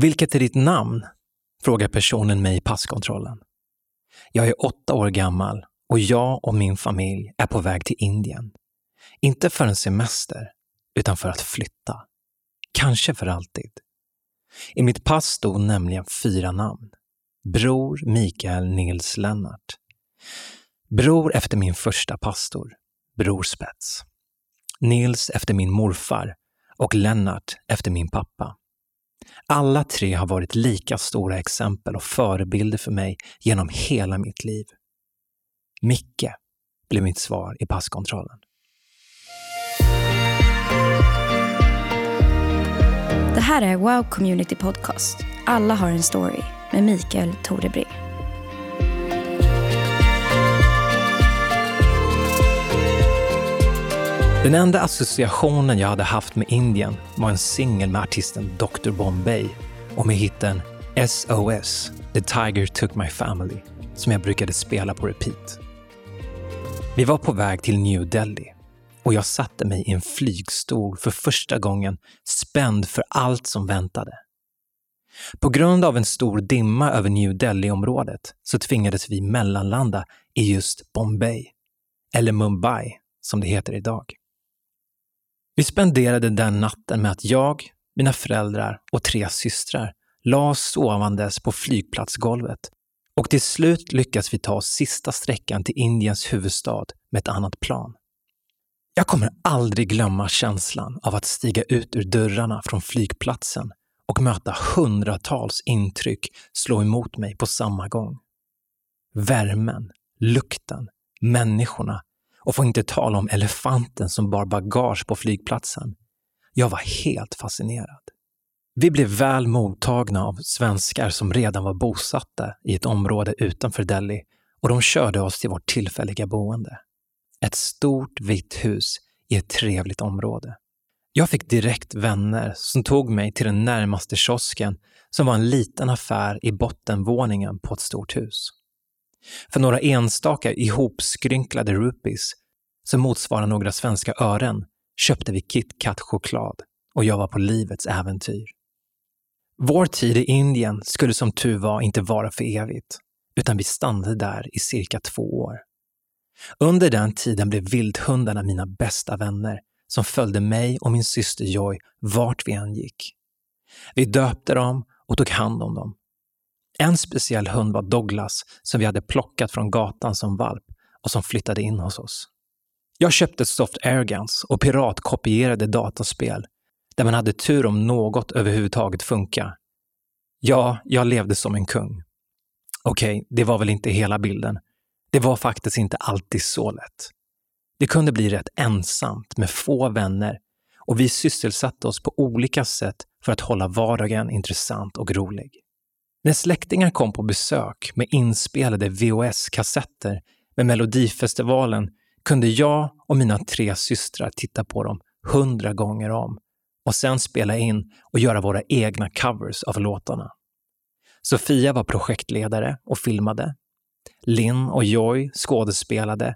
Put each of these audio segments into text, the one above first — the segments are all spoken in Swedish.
Vilket är ditt namn? frågar personen mig i passkontrollen. Jag är åtta år gammal och jag och min familj är på väg till Indien. Inte för en semester, utan för att flytta. Kanske för alltid. I mitt pass stod nämligen fyra namn. Bror Mikael Nils Lennart. Bror efter min första pastor, Bror Spets. Nils efter min morfar och Lennart efter min pappa. Alla tre har varit lika stora exempel och förebilder för mig genom hela mitt liv. Micke blev mitt svar i passkontrollen. Det här är Wow Community Podcast. Alla har en story med Mikael Torebring. Den enda associationen jag hade haft med Indien var en singel med artisten Dr Bombay och med hitten SOS, The Tiger Took My Family, som jag brukade spela på repeat. Vi var på väg till New Delhi och jag satte mig i en flygstol för första gången, spänd för allt som väntade. På grund av en stor dimma över New Delhi-området så tvingades vi mellanlanda i just Bombay, eller Mumbai som det heter idag. Vi spenderade den natten med att jag, mina föräldrar och tre systrar la oss sovandes på flygplatsgolvet och till slut lyckas vi ta oss sista sträckan till Indiens huvudstad med ett annat plan. Jag kommer aldrig glömma känslan av att stiga ut ur dörrarna från flygplatsen och möta hundratals intryck slå emot mig på samma gång. Värmen, lukten, människorna och får inte tala om elefanten som bar bagage på flygplatsen. Jag var helt fascinerad. Vi blev väl mottagna av svenskar som redan var bosatta i ett område utanför Delhi och de körde oss till vårt tillfälliga boende. Ett stort vitt hus i ett trevligt område. Jag fick direkt vänner som tog mig till den närmaste kiosken som var en liten affär i bottenvåningen på ett stort hus. För några enstaka ihopskrynklade rupees, som motsvarar några svenska ören, köpte vi KitKat-choklad och jag var på livets äventyr. Vår tid i Indien skulle som tur var inte vara för evigt, utan vi stannade där i cirka två år. Under den tiden blev vildhundarna mina bästa vänner som följde mig och min syster Joy vart vi än gick. Vi döpte dem och tog hand om dem. En speciell hund var Douglas som vi hade plockat från gatan som valp och som flyttade in hos oss. Jag köpte Soft Airguns och piratkopierade dataspel där man hade tur om något överhuvudtaget funka. Ja, jag levde som en kung. Okej, okay, det var väl inte hela bilden. Det var faktiskt inte alltid så lätt. Det kunde bli rätt ensamt med få vänner och vi sysselsatte oss på olika sätt för att hålla vardagen intressant och rolig. När släktingar kom på besök med inspelade VHS-kassetter med Melodifestivalen kunde jag och mina tre systrar titta på dem hundra gånger om och sen spela in och göra våra egna covers av låtarna. Sofia var projektledare och filmade. Linn och Joy skådespelade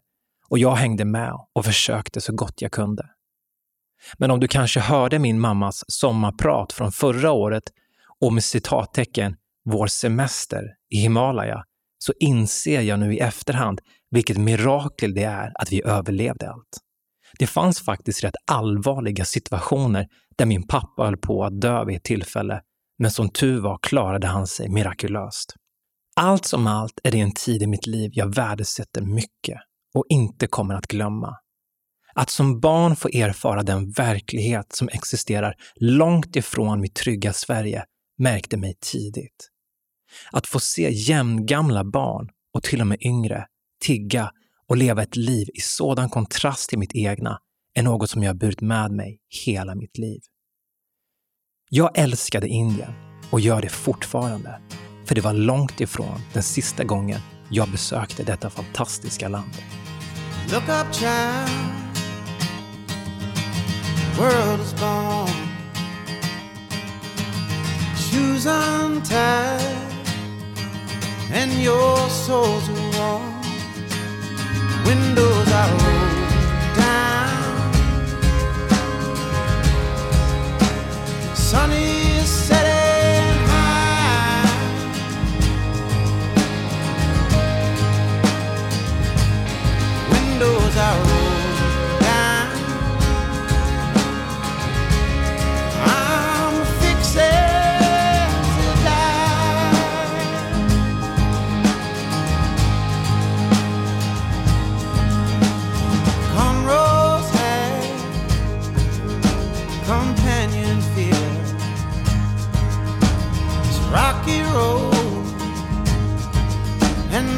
och jag hängde med och försökte så gott jag kunde. Men om du kanske hörde min mammas sommarprat från förra året och med citattecken “vår semester” i Himalaya så inser jag nu i efterhand vilket mirakel det är att vi överlevde allt. Det fanns faktiskt rätt allvarliga situationer där min pappa höll på att dö vid ett tillfälle, men som tur var klarade han sig mirakulöst. Allt som allt är det en tid i mitt liv jag värdesätter mycket och inte kommer att glömma. Att som barn få erfara den verklighet som existerar långt ifrån mitt trygga Sverige märkte mig tidigt. Att få se jämngamla barn och till och med yngre tigga och leva ett liv i sådan kontrast till mitt egna är något som jag burit med mig hela mitt liv. Jag älskade Indien och gör det fortfarande, för det var långt ifrån den sista gången jag besökte detta fantastiska land. Look up child World is born Shoes untied And your soul's are warm Windows are rolled down. Sunny setting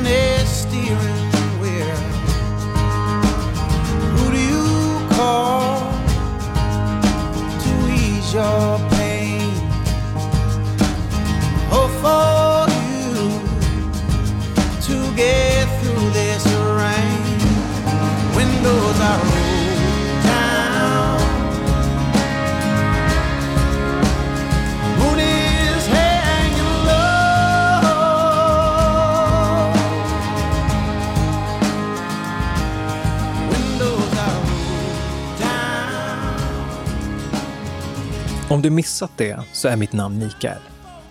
and their Om du missat det så är mitt namn Mikael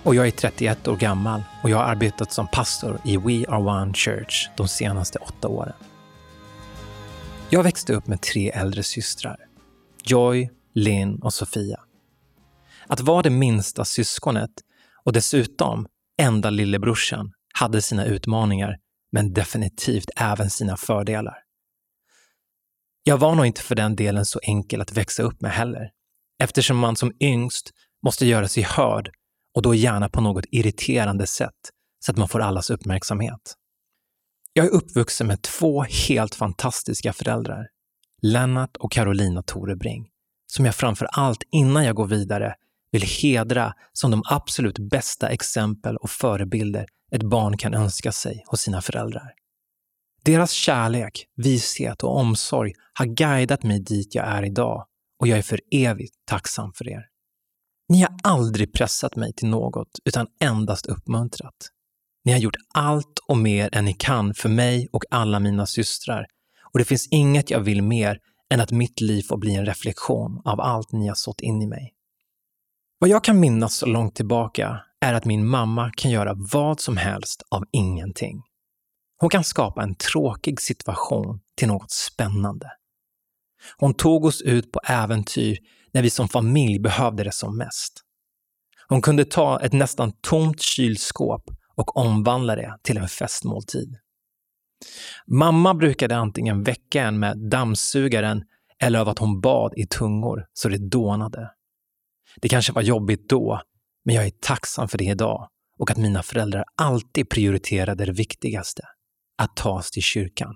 och jag är 31 år gammal och jag har arbetat som pastor i We Are One Church de senaste åtta åren. Jag växte upp med tre äldre systrar. Joy, Lynn och Sofia. Att vara det minsta syskonet och dessutom enda lillebrorsan hade sina utmaningar, men definitivt även sina fördelar. Jag var nog inte för den delen så enkel att växa upp med heller, eftersom man som yngst måste göra sig hörd och då gärna på något irriterande sätt så att man får allas uppmärksamhet. Jag är uppvuxen med två helt fantastiska föräldrar, Lennart och Carolina Torebring, som jag framför allt innan jag går vidare vill hedra som de absolut bästa exempel och förebilder ett barn kan önska sig hos sina föräldrar. Deras kärlek, vishet och omsorg har guidat mig dit jag är idag och jag är för evigt tacksam för er. Ni har aldrig pressat mig till något utan endast uppmuntrat. Ni har gjort allt och mer än ni kan för mig och alla mina systrar och det finns inget jag vill mer än att mitt liv får bli en reflektion av allt ni har sått in i mig. Vad jag kan minnas så långt tillbaka är att min mamma kan göra vad som helst av ingenting. Hon kan skapa en tråkig situation till något spännande. Hon tog oss ut på äventyr när vi som familj behövde det som mest. Hon kunde ta ett nästan tomt kylskåp och omvandla det till en festmåltid. Mamma brukade antingen väcka en med dammsugaren eller av att hon bad i tungor så det dånade. Det kanske var jobbigt då, men jag är tacksam för det idag och att mina föräldrar alltid prioriterade det viktigaste, att ta oss till kyrkan.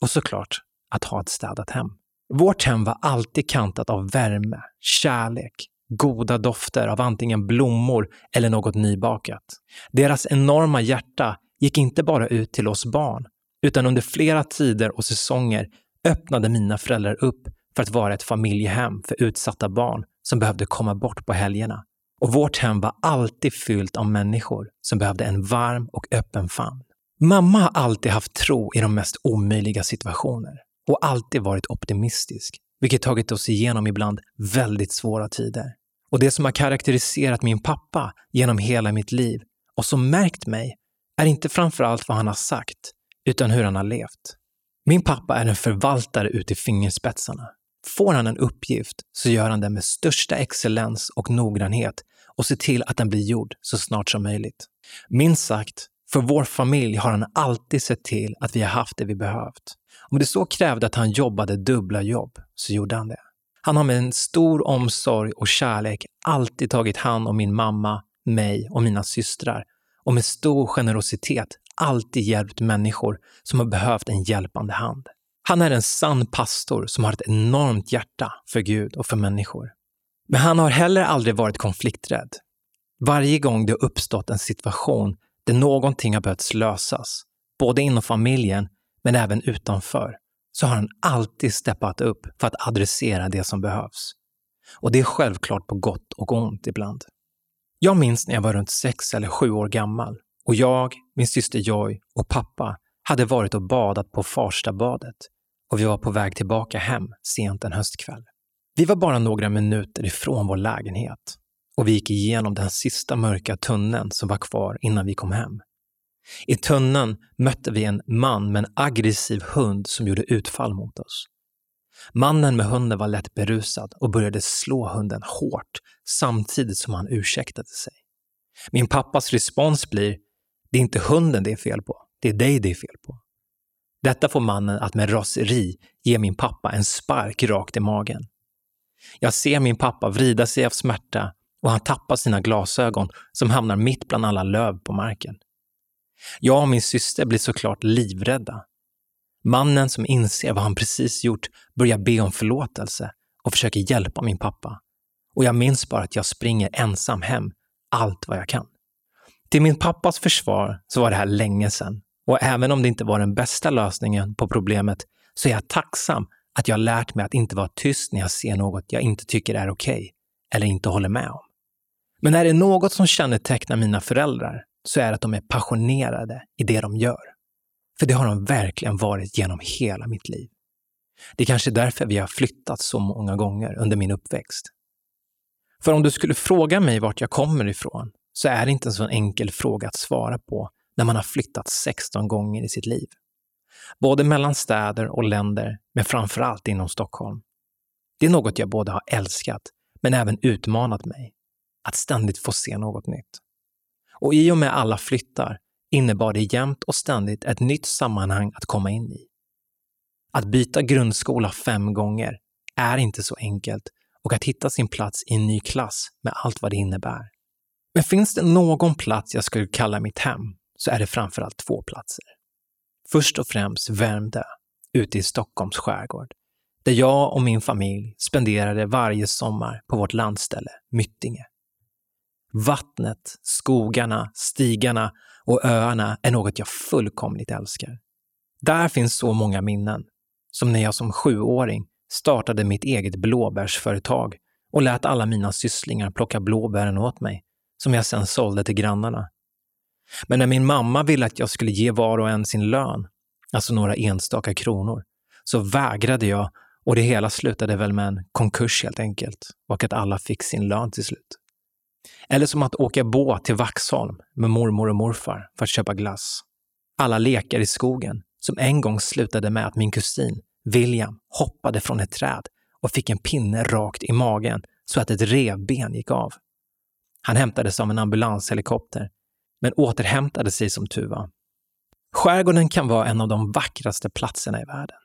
Och såklart, att ha ett städat hem. Vårt hem var alltid kantat av värme, kärlek, goda dofter av antingen blommor eller något nybakat. Deras enorma hjärta gick inte bara ut till oss barn, utan under flera tider och säsonger öppnade mina föräldrar upp för att vara ett familjehem för utsatta barn som behövde komma bort på helgerna. Och vårt hem var alltid fyllt av människor som behövde en varm och öppen famn. Mamma har alltid haft tro i de mest omöjliga situationer och alltid varit optimistisk, vilket tagit oss igenom ibland väldigt svåra tider. Och det som har karaktäriserat min pappa genom hela mitt liv och som märkt mig är inte framförallt vad han har sagt, utan hur han har levt. Min pappa är en förvaltare ut i fingerspetsarna. Får han en uppgift så gör han den med största excellens och noggrannhet och ser till att den blir gjord så snart som möjligt. Minst sagt, för vår familj har han alltid sett till att vi har haft det vi behövt. Om det så krävde att han jobbade dubbla jobb, så gjorde han det. Han har med en stor omsorg och kärlek alltid tagit hand om min mamma, mig och mina systrar och med stor generositet alltid hjälpt människor som har behövt en hjälpande hand. Han är en sann pastor som har ett enormt hjärta för Gud och för människor. Men han har heller aldrig varit konflikträdd. Varje gång det har uppstått en situation där någonting har behövt lösas, både inom familjen men även utanför, så har han alltid steppat upp för att adressera det som behövs. Och det är självklart på gott och ont ibland. Jag minns när jag var runt sex eller sju år gammal och jag, min syster Joy och pappa hade varit och badat på Farstabadet och vi var på väg tillbaka hem sent en höstkväll. Vi var bara några minuter ifrån vår lägenhet och vi gick igenom den sista mörka tunneln som var kvar innan vi kom hem. I tunneln mötte vi en man med en aggressiv hund som gjorde utfall mot oss. Mannen med hunden var lätt berusad och började slå hunden hårt samtidigt som han ursäktade sig. Min pappas respons blir, det är inte hunden det är fel på, det är dig det är fel på. Detta får mannen att med raseri ge min pappa en spark rakt i magen. Jag ser min pappa vrida sig av smärta och han tappar sina glasögon som hamnar mitt bland alla löv på marken. Jag och min syster blir såklart livrädda. Mannen som inser vad han precis gjort börjar be om förlåtelse och försöker hjälpa min pappa. Och jag minns bara att jag springer ensam hem, allt vad jag kan. Till min pappas försvar så var det här länge sedan och även om det inte var den bästa lösningen på problemet så är jag tacksam att jag lärt mig att inte vara tyst när jag ser något jag inte tycker är okej okay, eller inte håller med om. Men är det något som kännetecknar mina föräldrar så är det att de är passionerade i det de gör. För det har de verkligen varit genom hela mitt liv. Det är kanske därför vi har flyttat så många gånger under min uppväxt. För om du skulle fråga mig vart jag kommer ifrån så är det inte en så enkel fråga att svara på när man har flyttat 16 gånger i sitt liv. Både mellan städer och länder, men framför allt inom Stockholm. Det är något jag både har älskat, men även utmanat mig. Att ständigt få se något nytt. Och i och med alla flyttar innebar det jämt och ständigt ett nytt sammanhang att komma in i. Att byta grundskola fem gånger är inte så enkelt och att hitta sin plats i en ny klass med allt vad det innebär. Men finns det någon plats jag skulle kalla mitt hem så är det framförallt två platser. Först och främst Värmdö, ute i Stockholms skärgård, där jag och min familj spenderade varje sommar på vårt landställe Myttinge. Vattnet, skogarna, stigarna och öarna är något jag fullkomligt älskar. Där finns så många minnen, som när jag som sjuåring startade mitt eget blåbärsföretag och lät alla mina sysslingar plocka blåbären åt mig, som jag sen sålde till grannarna. Men när min mamma ville att jag skulle ge var och en sin lön, alltså några enstaka kronor, så vägrade jag och det hela slutade väl med en konkurs helt enkelt och att alla fick sin lön till slut. Eller som att åka båt till Vaxholm med mormor och morfar för att köpa glass. Alla lekar i skogen som en gång slutade med att min kusin William hoppade från ett träd och fick en pinne rakt i magen så att ett revben gick av. Han hämtades av en ambulanshelikopter, men återhämtade sig som tur var. Skärgården kan vara en av de vackraste platserna i världen.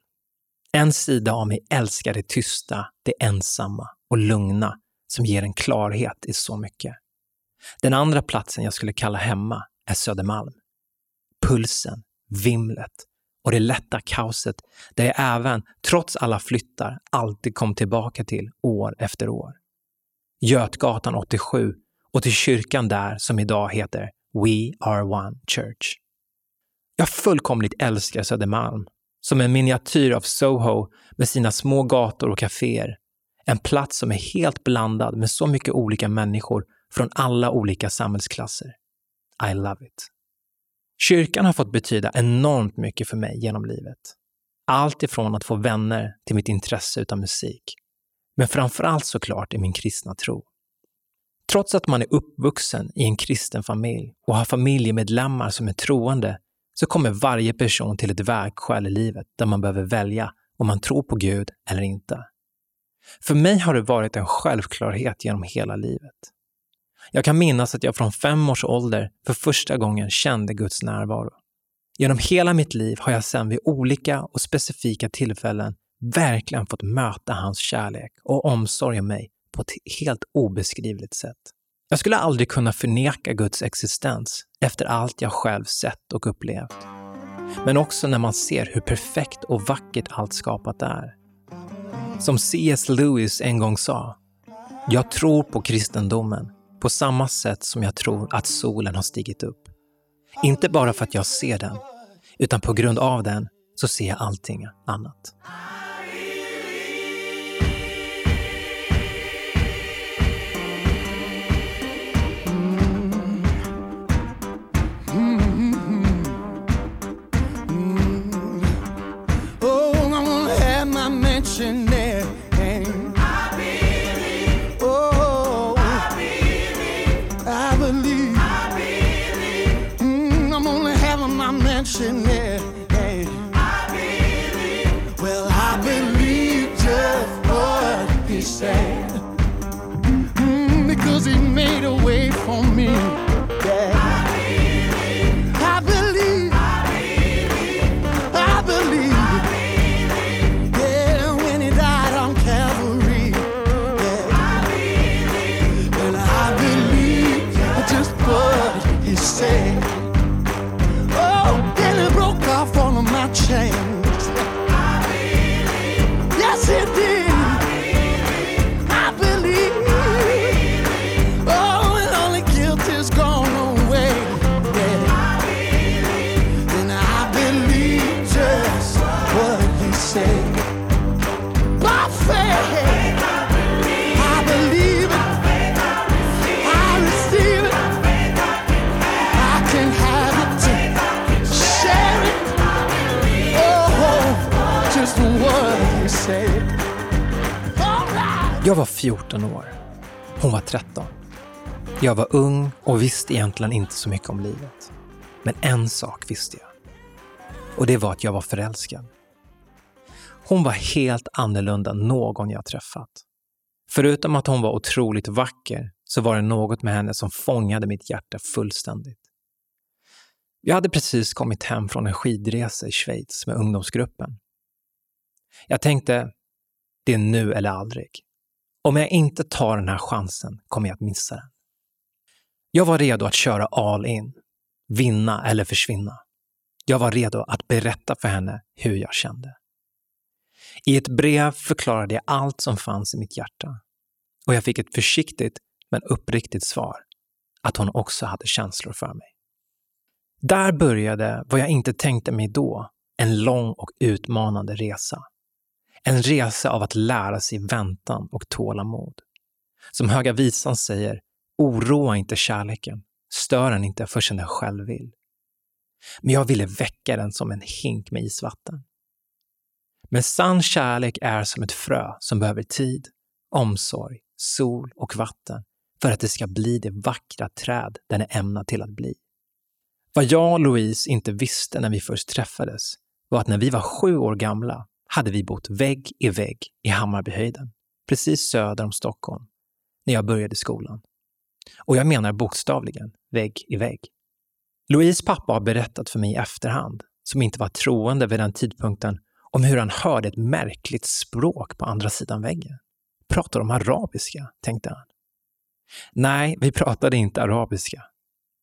En sida av mig älskar det tysta, det ensamma och lugna som ger en klarhet i så mycket. Den andra platsen jag skulle kalla hemma är Södermalm. Pulsen, vimlet och det lätta kaoset där jag även, trots alla flyttar, alltid kom tillbaka till år efter år. Götgatan 87 och till kyrkan där som idag heter We Are One Church. Jag fullkomligt älskar Södermalm, som en miniatyr av Soho med sina små gator och kaféer. En plats som är helt blandad med så mycket olika människor från alla olika samhällsklasser. I love it. Kyrkan har fått betyda enormt mycket för mig genom livet. Allt ifrån att få vänner till mitt intresse utav musik. Men framförallt såklart i min kristna tro. Trots att man är uppvuxen i en kristen familj och har familjemedlemmar som är troende så kommer varje person till ett vägskäl i livet där man behöver välja om man tror på Gud eller inte. För mig har det varit en självklarhet genom hela livet. Jag kan minnas att jag från fem års ålder för första gången kände Guds närvaro. Genom hela mitt liv har jag sedan vid olika och specifika tillfällen verkligen fått möta hans kärlek och omsorg om mig på ett helt obeskrivligt sätt. Jag skulle aldrig kunna förneka Guds existens efter allt jag själv sett och upplevt. Men också när man ser hur perfekt och vackert allt skapat är. Som C.S. Lewis en gång sa, jag tror på kristendomen på samma sätt som jag tror att solen har stigit upp. Inte bara för att jag ser den, utan på grund av den så ser jag allting annat. Jag var 14 år. Hon var 13. Jag var ung och visste egentligen inte så mycket om livet. Men en sak visste jag. Och det var att jag var förälskad. Hon var helt annorlunda än någon jag träffat. Förutom att hon var otroligt vacker så var det något med henne som fångade mitt hjärta fullständigt. Jag hade precis kommit hem från en skidresa i Schweiz med ungdomsgruppen. Jag tänkte, det är nu eller aldrig. Om jag inte tar den här chansen kommer jag att missa den. Jag var redo att köra all in, vinna eller försvinna. Jag var redo att berätta för henne hur jag kände. I ett brev förklarade jag allt som fanns i mitt hjärta och jag fick ett försiktigt men uppriktigt svar att hon också hade känslor för mig. Där började vad jag inte tänkte mig då, en lång och utmanande resa. En resa av att lära sig väntan och tålamod. Som Höga Visan säger, oroa inte kärleken, stör den inte förrän den själv vill. Men jag ville väcka den som en hink med isvatten. Men sann kärlek är som ett frö som behöver tid, omsorg, sol och vatten för att det ska bli det vackra träd den är ämnad till att bli. Vad jag och Louise inte visste när vi först träffades var att när vi var sju år gamla hade vi bott vägg i vägg i Hammarbyhöjden, precis söder om Stockholm, när jag började skolan. Och jag menar bokstavligen vägg i vägg. Louise pappa har berättat för mig i efterhand, som inte var troende vid den tidpunkten, om hur han hörde ett märkligt språk på andra sidan väggen. Pratar de arabiska? tänkte han. Nej, vi pratade inte arabiska.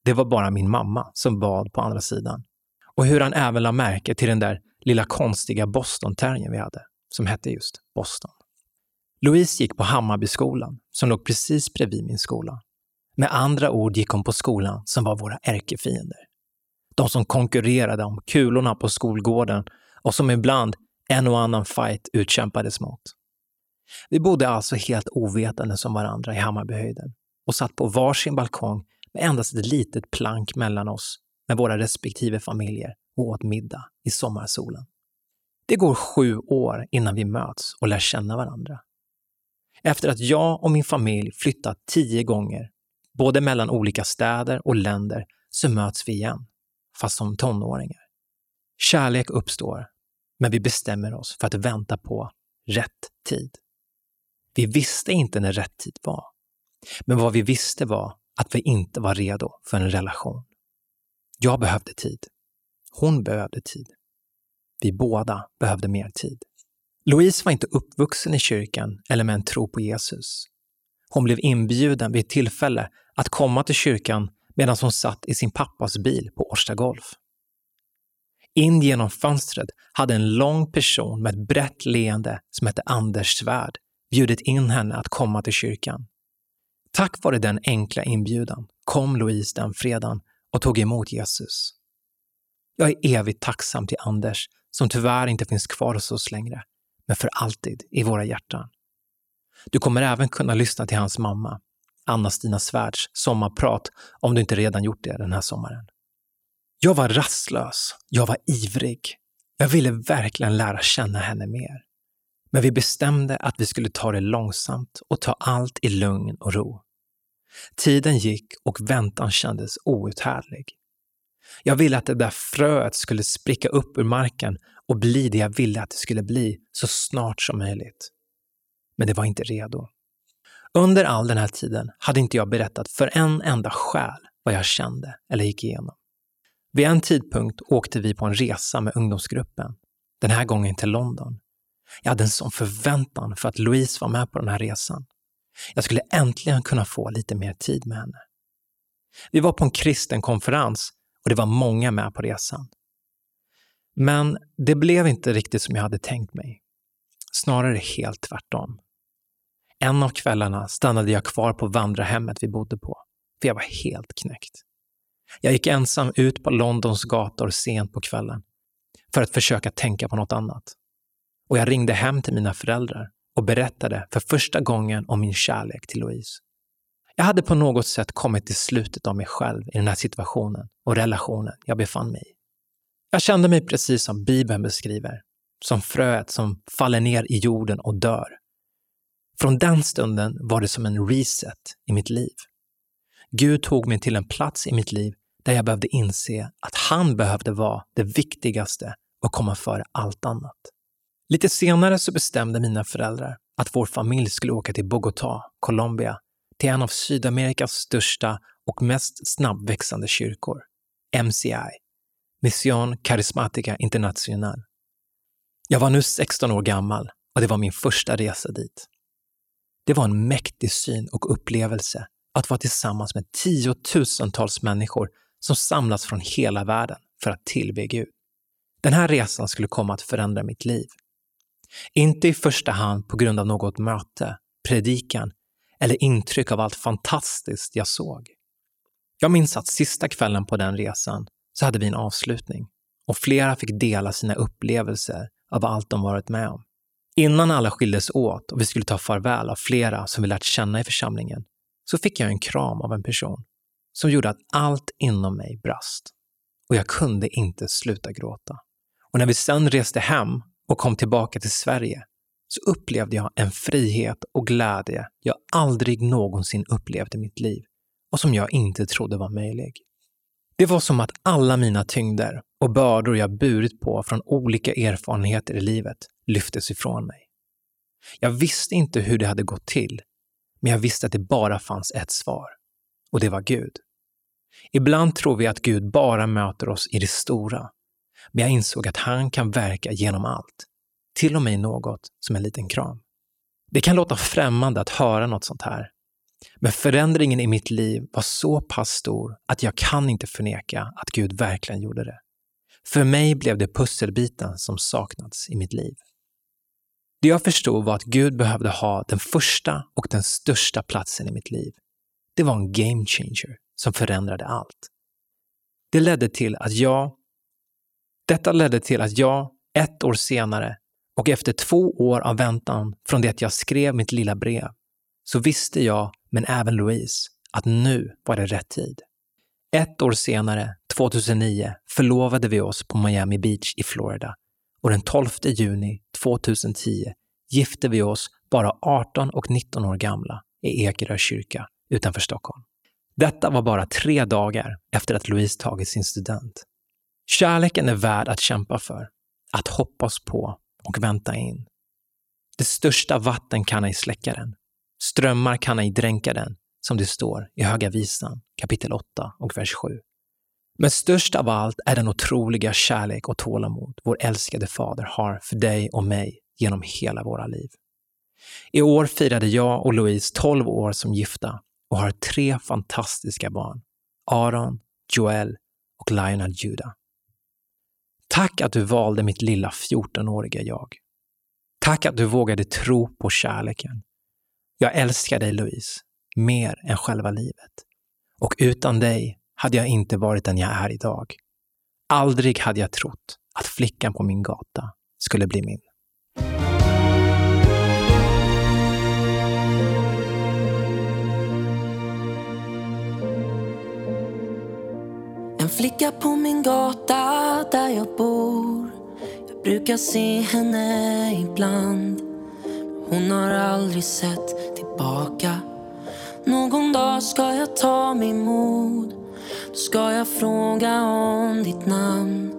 Det var bara min mamma som bad på andra sidan. Och hur han även la märke till den där lilla konstiga Boston-terriern vi hade, som hette just Boston. Louise gick på Hammarbyskolan, som låg precis bredvid min skola. Med andra ord gick hon på skolan som var våra ärkefiender. De som konkurrerade om kulorna på skolgården och som ibland en och annan fight utkämpades mot. Vi bodde alltså helt ovetande som varandra i Hammarbyhöjden och satt på varsin balkong med endast ett litet plank mellan oss med våra respektive familjer och åt middag i sommarsolen. Det går sju år innan vi möts och lär känna varandra. Efter att jag och min familj flyttat tio gånger, både mellan olika städer och länder, så möts vi igen, fast som tonåringar. Kärlek uppstår, men vi bestämmer oss för att vänta på rätt tid. Vi visste inte när rätt tid var, men vad vi visste var att vi inte var redo för en relation. Jag behövde tid. Hon behövde tid. Vi båda behövde mer tid. Louise var inte uppvuxen i kyrkan eller med en tro på Jesus. Hon blev inbjuden vid ett tillfälle att komma till kyrkan medan hon satt i sin pappas bil på Årsta Golf. In genom fönstret hade en lång person med ett brett leende som hette Anders Svärd bjudit in henne att komma till kyrkan. Tack vare den enkla inbjudan kom Louise den fredagen och tog emot Jesus. Jag är evigt tacksam till Anders, som tyvärr inte finns kvar hos oss längre, men för alltid i våra hjärtan. Du kommer även kunna lyssna till hans mamma, Anna-Stina Svärds sommarprat om du inte redan gjort det den här sommaren. Jag var rastlös, jag var ivrig. Jag ville verkligen lära känna henne mer. Men vi bestämde att vi skulle ta det långsamt och ta allt i lugn och ro. Tiden gick och väntan kändes outhärdlig. Jag ville att det där fröet skulle spricka upp ur marken och bli det jag ville att det skulle bli så snart som möjligt. Men det var inte redo. Under all den här tiden hade inte jag berättat för en enda själ vad jag kände eller gick igenom. Vid en tidpunkt åkte vi på en resa med ungdomsgruppen, den här gången till London. Jag hade en sån förväntan för att Louise var med på den här resan. Jag skulle äntligen kunna få lite mer tid med henne. Vi var på en kristen konferens och det var många med på resan. Men det blev inte riktigt som jag hade tänkt mig. Snarare helt tvärtom. En av kvällarna stannade jag kvar på vandrarhemmet vi bodde på, för jag var helt knäckt. Jag gick ensam ut på Londons gator sent på kvällen för att försöka tänka på något annat. Och jag ringde hem till mina föräldrar och berättade för första gången om min kärlek till Louise. Jag hade på något sätt kommit till slutet av mig själv i den här situationen och relationen jag befann mig i. Jag kände mig precis som Bibeln beskriver, som fröet som faller ner i jorden och dör. Från den stunden var det som en reset i mitt liv. Gud tog mig till en plats i mitt liv där jag behövde inse att han behövde vara det viktigaste och komma före allt annat. Lite senare så bestämde mina föräldrar att vår familj skulle åka till Bogotá, Colombia, till en av Sydamerikas största och mest snabbväxande kyrkor, MCI, Mission Charismatica International. Jag var nu 16 år gammal och det var min första resa dit. Det var en mäktig syn och upplevelse att vara tillsammans med tiotusentals människor som samlats från hela världen för att tillbe Gud. Den här resan skulle komma att förändra mitt liv. Inte i första hand på grund av något möte, predikan eller intryck av allt fantastiskt jag såg. Jag minns att sista kvällen på den resan så hade vi en avslutning och flera fick dela sina upplevelser av allt de varit med om. Innan alla skildes åt och vi skulle ta farväl av flera som vi lärt känna i församlingen så fick jag en kram av en person som gjorde att allt inom mig brast och jag kunde inte sluta gråta. Och när vi sen reste hem och kom tillbaka till Sverige så upplevde jag en frihet och glädje jag aldrig någonsin upplevt i mitt liv och som jag inte trodde var möjlig. Det var som att alla mina tyngder och bördor jag burit på från olika erfarenheter i livet lyftes ifrån mig. Jag visste inte hur det hade gått till, men jag visste att det bara fanns ett svar. Och det var Gud. Ibland tror vi att Gud bara möter oss i det stora, men jag insåg att han kan verka genom allt, till och med något som en liten kram. Det kan låta främmande att höra något sånt här, men förändringen i mitt liv var så pass stor att jag kan inte förneka att Gud verkligen gjorde det. För mig blev det pusselbiten som saknats i mitt liv. Det jag förstod var att Gud behövde ha den första och den största platsen i mitt liv. Det var en game changer som förändrade allt. Det ledde till att jag detta ledde till att jag, ett år senare och efter två år av väntan från det att jag skrev mitt lilla brev, så visste jag, men även Louise, att nu var det rätt tid. Ett år senare, 2009, förlovade vi oss på Miami Beach i Florida och den 12 juni 2010 gifte vi oss bara 18 och 19 år gamla i Ekerö kyrka utanför Stockholm. Detta var bara tre dagar efter att Louise tagit sin student. Kärleken är värd att kämpa för, att hoppas på och vänta in. Det största vatten kan ej släcka den. Strömmar kan ej dränka den, som det står i Höga Visan kapitel 8 och vers 7. Men störst av allt är den otroliga kärlek och tålamod vår älskade Fader har för dig och mig genom hela våra liv. I år firade jag och Louise 12 år som gifta och har tre fantastiska barn. Aron, Joel och Lionel Judah. Tack att du valde mitt lilla 14-åriga jag. Tack att du vågade tro på kärleken. Jag älskar dig Louise, mer än själva livet. Och utan dig hade jag inte varit den jag är idag. Aldrig hade jag trott att flickan på min gata skulle bli min. Flicka på min gata där jag bor. Jag brukar se henne ibland. Hon har aldrig sett tillbaka. Någon dag ska jag ta mig mod. Då ska jag fråga om ditt namn.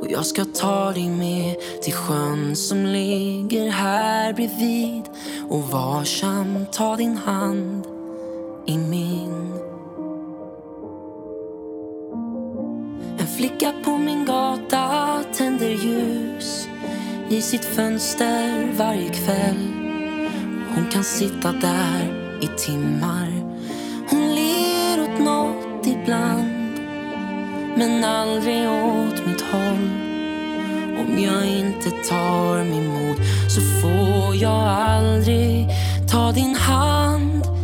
Och jag ska ta dig med till sjön som ligger här bredvid. Och varsamt ta din hand i min. Flicka på min gata tänder ljus i sitt fönster varje kväll. Hon kan sitta där i timmar. Hon ler åt nåt ibland men aldrig åt mitt håll. Om jag inte tar mig mod så får jag aldrig ta din hand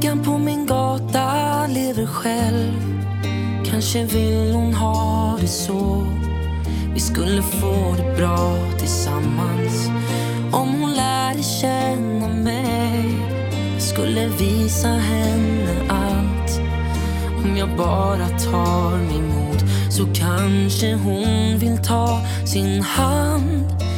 Flickan på min gata lever själv. Kanske vill hon ha det så. Vi skulle få det bra tillsammans om hon lärde känna mig skulle visa henne allt Om jag bara tar mig mod så kanske hon vill ta sin hand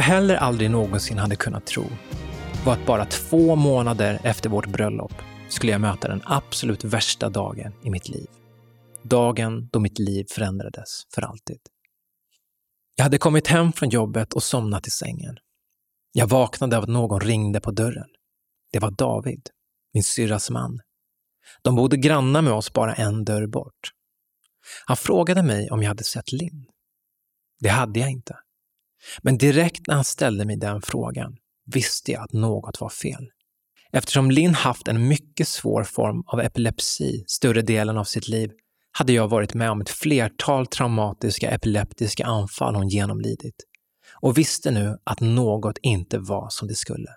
jag heller aldrig någonsin hade kunnat tro var att bara två månader efter vårt bröllop skulle jag möta den absolut värsta dagen i mitt liv. Dagen då mitt liv förändrades för alltid. Jag hade kommit hem från jobbet och somnat i sängen. Jag vaknade av att någon ringde på dörren. Det var David, min syrras man. De bodde grannar med oss bara en dörr bort. Han frågade mig om jag hade sett Linn. Det hade jag inte. Men direkt när han ställde mig den frågan visste jag att något var fel. Eftersom Linn haft en mycket svår form av epilepsi större delen av sitt liv hade jag varit med om ett flertal traumatiska epileptiska anfall hon genomlidit och visste nu att något inte var som det skulle.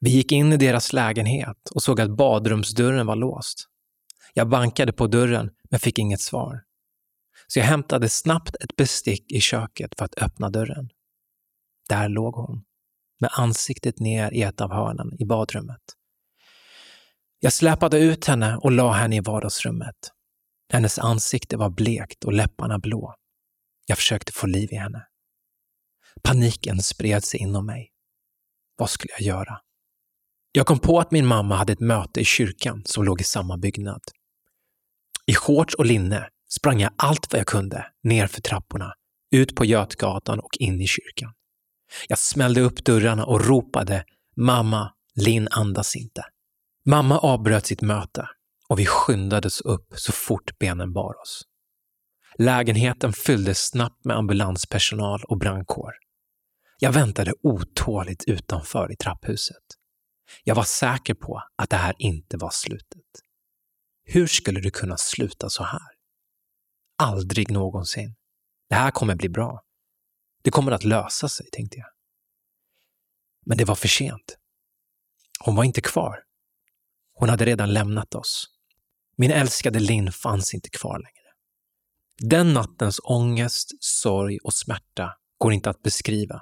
Vi gick in i deras lägenhet och såg att badrumsdörren var låst. Jag bankade på dörren men fick inget svar. Så jag hämtade snabbt ett bestick i köket för att öppna dörren. Där låg hon, med ansiktet ner i ett av hörnen i badrummet. Jag släpade ut henne och la henne i vardagsrummet. Hennes ansikte var blekt och läpparna blå. Jag försökte få liv i henne. Paniken spred sig inom mig. Vad skulle jag göra? Jag kom på att min mamma hade ett möte i kyrkan som låg i samma byggnad. I shorts och linne sprang jag allt vad jag kunde ner för trapporna, ut på Götgatan och in i kyrkan. Jag smällde upp dörrarna och ropade Mamma, Linn andas inte. Mamma avbröt sitt möte och vi skyndades upp så fort benen bar oss. Lägenheten fylldes snabbt med ambulanspersonal och brandkår. Jag väntade otåligt utanför i trapphuset. Jag var säker på att det här inte var slutet. Hur skulle det kunna sluta så här? Aldrig någonsin. Det här kommer bli bra. Det kommer att lösa sig, tänkte jag. Men det var för sent. Hon var inte kvar. Hon hade redan lämnat oss. Min älskade Linn fanns inte kvar längre. Den nattens ångest, sorg och smärta går inte att beskriva.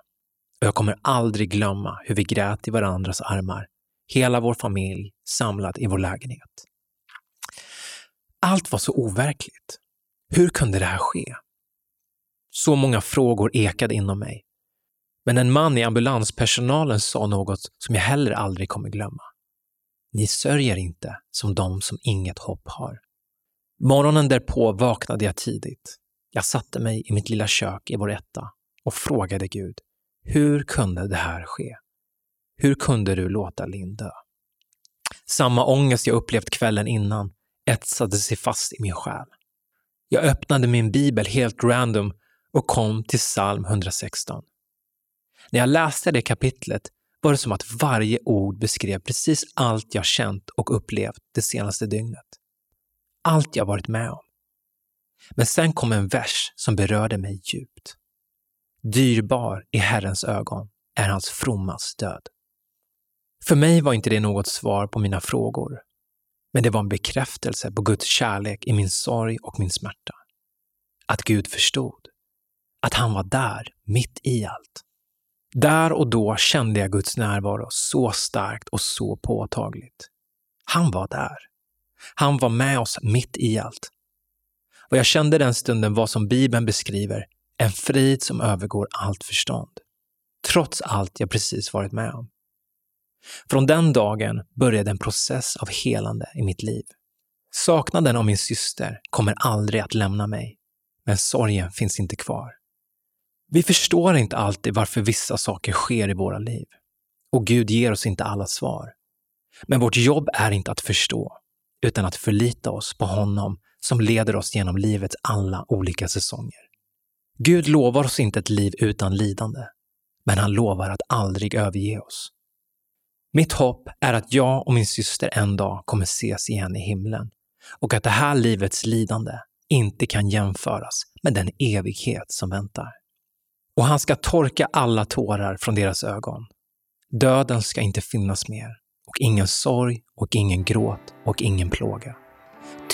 Och jag kommer aldrig glömma hur vi grät i varandras armar, hela vår familj samlad i vår lägenhet. Allt var så overkligt. Hur kunde det här ske? Så många frågor ekade inom mig. Men en man i ambulanspersonalen sa något som jag heller aldrig kommer glömma. Ni sörjer inte som de som inget hopp har. Morgonen därpå vaknade jag tidigt. Jag satte mig i mitt lilla kök i vår etta och frågade Gud, hur kunde det här ske? Hur kunde du låta Linn dö? Samma ångest jag upplevt kvällen innan etsade sig fast i min själ. Jag öppnade min bibel helt random och kom till psalm 116. När jag läste det kapitlet var det som att varje ord beskrev precis allt jag känt och upplevt det senaste dygnet. Allt jag varit med om. Men sen kom en vers som berörde mig djupt. Dyrbar i Herrens ögon är hans frommas död. För mig var inte det något svar på mina frågor, men det var en bekräftelse på Guds kärlek i min sorg och min smärta. Att Gud förstod. Att han var där, mitt i allt. Där och då kände jag Guds närvaro så starkt och så påtagligt. Han var där. Han var med oss mitt i allt. Och jag kände den stunden vad som Bibeln beskriver, en frid som övergår allt förstånd. Trots allt jag precis varit med om. Från den dagen började en process av helande i mitt liv. Saknaden av min syster kommer aldrig att lämna mig, men sorgen finns inte kvar. Vi förstår inte alltid varför vissa saker sker i våra liv. Och Gud ger oss inte alla svar. Men vårt jobb är inte att förstå, utan att förlita oss på honom som leder oss genom livets alla olika säsonger. Gud lovar oss inte ett liv utan lidande, men han lovar att aldrig överge oss. Mitt hopp är att jag och min syster en dag kommer ses igen i himlen och att det här livets lidande inte kan jämföras med den evighet som väntar. Och han ska torka alla tårar från deras ögon. Döden ska inte finnas mer och ingen sorg och ingen gråt och ingen plåga.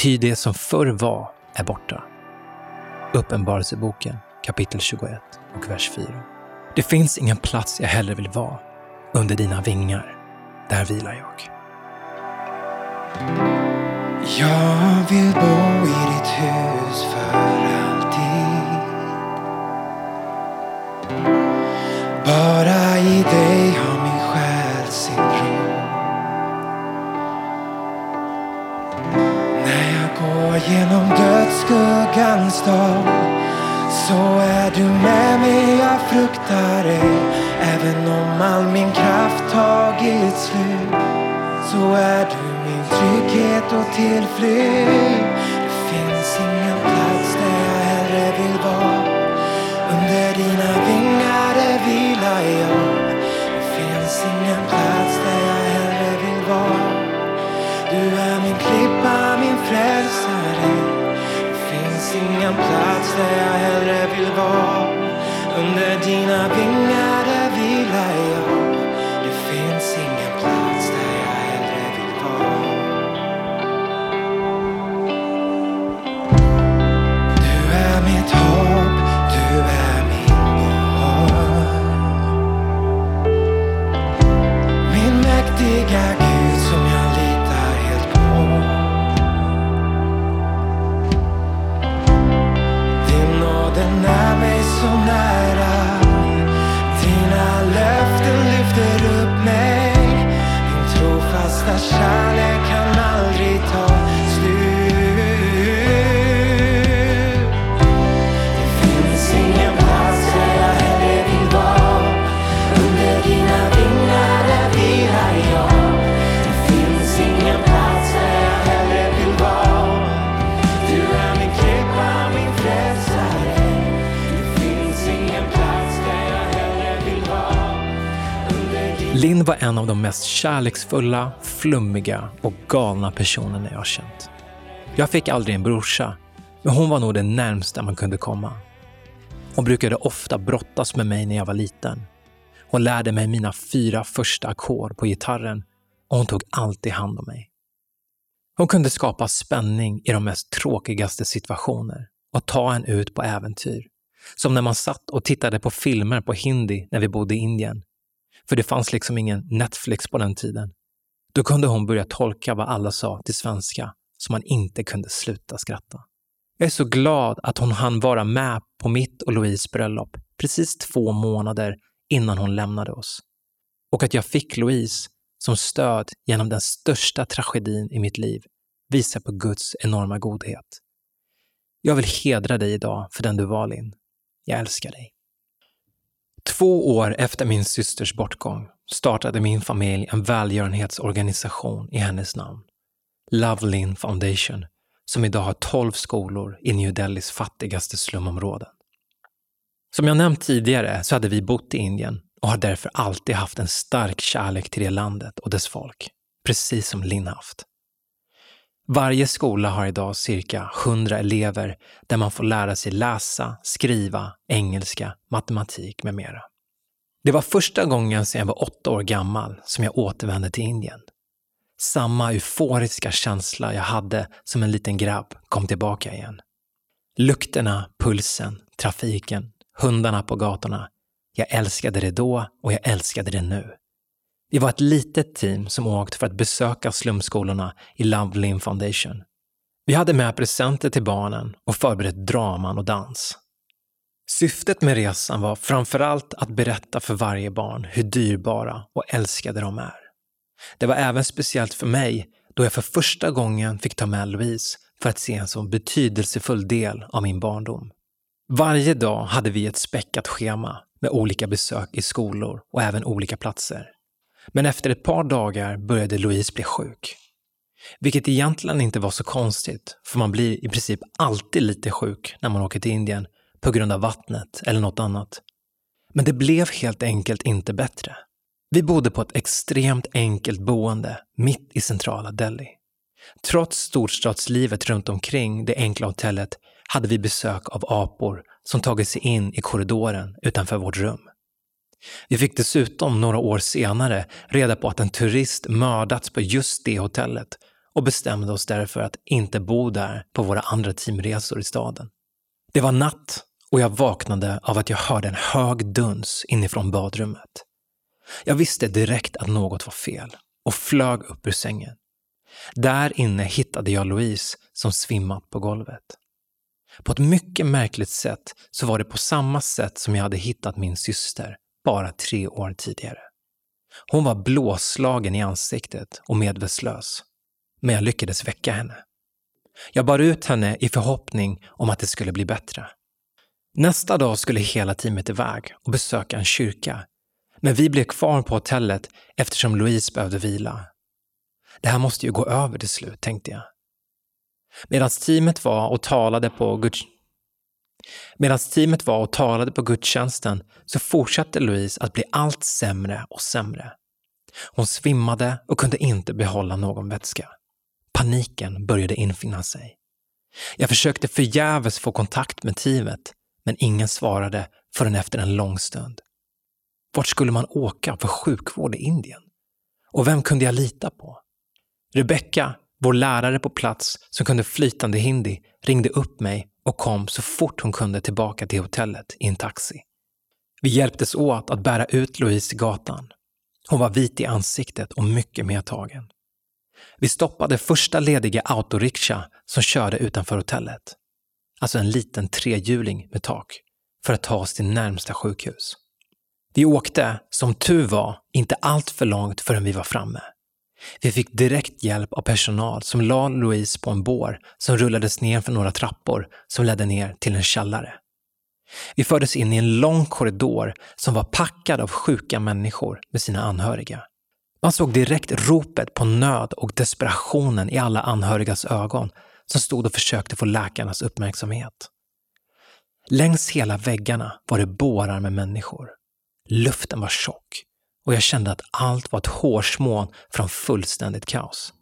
Ty det som förr var är borta. Uppenbarelseboken kapitel 21 och vers 4. Det finns ingen plats jag hellre vill vara. Under dina vingar, där vilar jag. Jag vill bo i ditt hus för alltid. Genom dödsskuggans dal så är du med mig, jag fruktar ej. Även om all min kraft tagit slut så är du min trygghet och tillflykt. Det finns ingen plats där jag hellre vill vara. Under dina vingar där vilar jag. Det finns ingen plats där jag hellre vill vara. Du är min klippa, finns ingen plats där jag hellre vill vara. Under dina vingar Linn var en av de mest kärleksfulla, flummiga och galna personerna jag känt. Jag fick aldrig en brorsa, men hon var nog det närmsta man kunde komma. Hon brukade ofta brottas med mig när jag var liten. Hon lärde mig mina fyra första ackord på gitarren och hon tog alltid hand om mig. Hon kunde skapa spänning i de mest tråkigaste situationer och ta en ut på äventyr. Som när man satt och tittade på filmer på hindi när vi bodde i Indien. För det fanns liksom ingen Netflix på den tiden. Då kunde hon börja tolka vad alla sa till svenska så man inte kunde sluta skratta. Jag är så glad att hon hann vara med på mitt och Louise bröllop precis två månader innan hon lämnade oss. Och att jag fick Louise som stöd genom den största tragedin i mitt liv visar på Guds enorma godhet. Jag vill hedra dig idag för den du var, Linn. Jag älskar dig. Två år efter min systers bortgång startade min familj en välgörenhetsorganisation i hennes namn. Love Foundation, som idag har 12 skolor i New Delhis fattigaste slumområden. Som jag nämnt tidigare så hade vi bott i Indien och har därför alltid haft en stark kärlek till det landet och dess folk, precis som Linn haft. Varje skola har idag cirka 100 elever där man får lära sig läsa, skriva, engelska, matematik med mera. Det var första gången sedan jag var åtta år gammal som jag återvände till Indien. Samma euforiska känsla jag hade som en liten grabb kom tillbaka igen. Lukterna, pulsen, trafiken, hundarna på gatorna. Jag älskade det då och jag älskade det nu. Vi var ett litet team som åkt för att besöka slumskolorna i Love Foundation. Vi hade med presenter till barnen och förberett draman och dans. Syftet med resan var framförallt att berätta för varje barn hur dyrbara och älskade de är. Det var även speciellt för mig då jag för första gången fick ta med Louise för att se en så betydelsefull del av min barndom. Varje dag hade vi ett späckat schema med olika besök i skolor och även olika platser. Men efter ett par dagar började Louise bli sjuk. Vilket egentligen inte var så konstigt, för man blir i princip alltid lite sjuk när man åker till Indien på grund av vattnet eller något annat. Men det blev helt enkelt inte bättre. Vi bodde på ett extremt enkelt boende mitt i centrala Delhi. Trots storstadslivet runt omkring det enkla hotellet hade vi besök av apor som tagit sig in i korridoren utanför vårt rum. Vi fick dessutom några år senare reda på att en turist mördats på just det hotellet och bestämde oss därför att inte bo där på våra andra teamresor i staden. Det var natt och jag vaknade av att jag hörde en hög duns inifrån badrummet. Jag visste direkt att något var fel och flög upp ur sängen. Där inne hittade jag Louise som svimmat på golvet. På ett mycket märkligt sätt så var det på samma sätt som jag hade hittat min syster bara tre år tidigare. Hon var blåslagen i ansiktet och medvetslös. Men jag lyckades väcka henne. Jag bar ut henne i förhoppning om att det skulle bli bättre. Nästa dag skulle hela teamet iväg och besöka en kyrka. Men vi blev kvar på hotellet eftersom Louise behövde vila. Det här måste ju gå över till slut, tänkte jag. Medan teamet var och talade på Guds... Medan teamet var och talade på gudstjänsten så fortsatte Louise att bli allt sämre och sämre. Hon svimmade och kunde inte behålla någon vätska. Paniken började infinna sig. Jag försökte förgäves få kontakt med teamet, men ingen svarade förrän efter en lång stund. Vart skulle man åka för sjukvård i Indien? Och vem kunde jag lita på? Rebecka, vår lärare på plats som kunde flytande hindi, ringde upp mig och kom så fort hon kunde tillbaka till hotellet i en taxi. Vi hjälptes åt att bära ut Louise i gatan. Hon var vit i ansiktet och mycket medtagen. Vi stoppade första lediga autorikscha som körde utanför hotellet. Alltså en liten trehjuling med tak, för att ta oss till närmsta sjukhus. Vi åkte, som tur var, inte allt för långt förrän vi var framme. Vi fick direkt hjälp av personal som la Louise på en bår som rullades ner för några trappor som ledde ner till en källare. Vi fördes in i en lång korridor som var packad av sjuka människor med sina anhöriga. Man såg direkt ropet på nöd och desperationen i alla anhörigas ögon som stod och försökte få läkarnas uppmärksamhet. Längs hela väggarna var det bårar med människor. Luften var tjock och jag kände att allt var ett hårsmån från fullständigt kaos.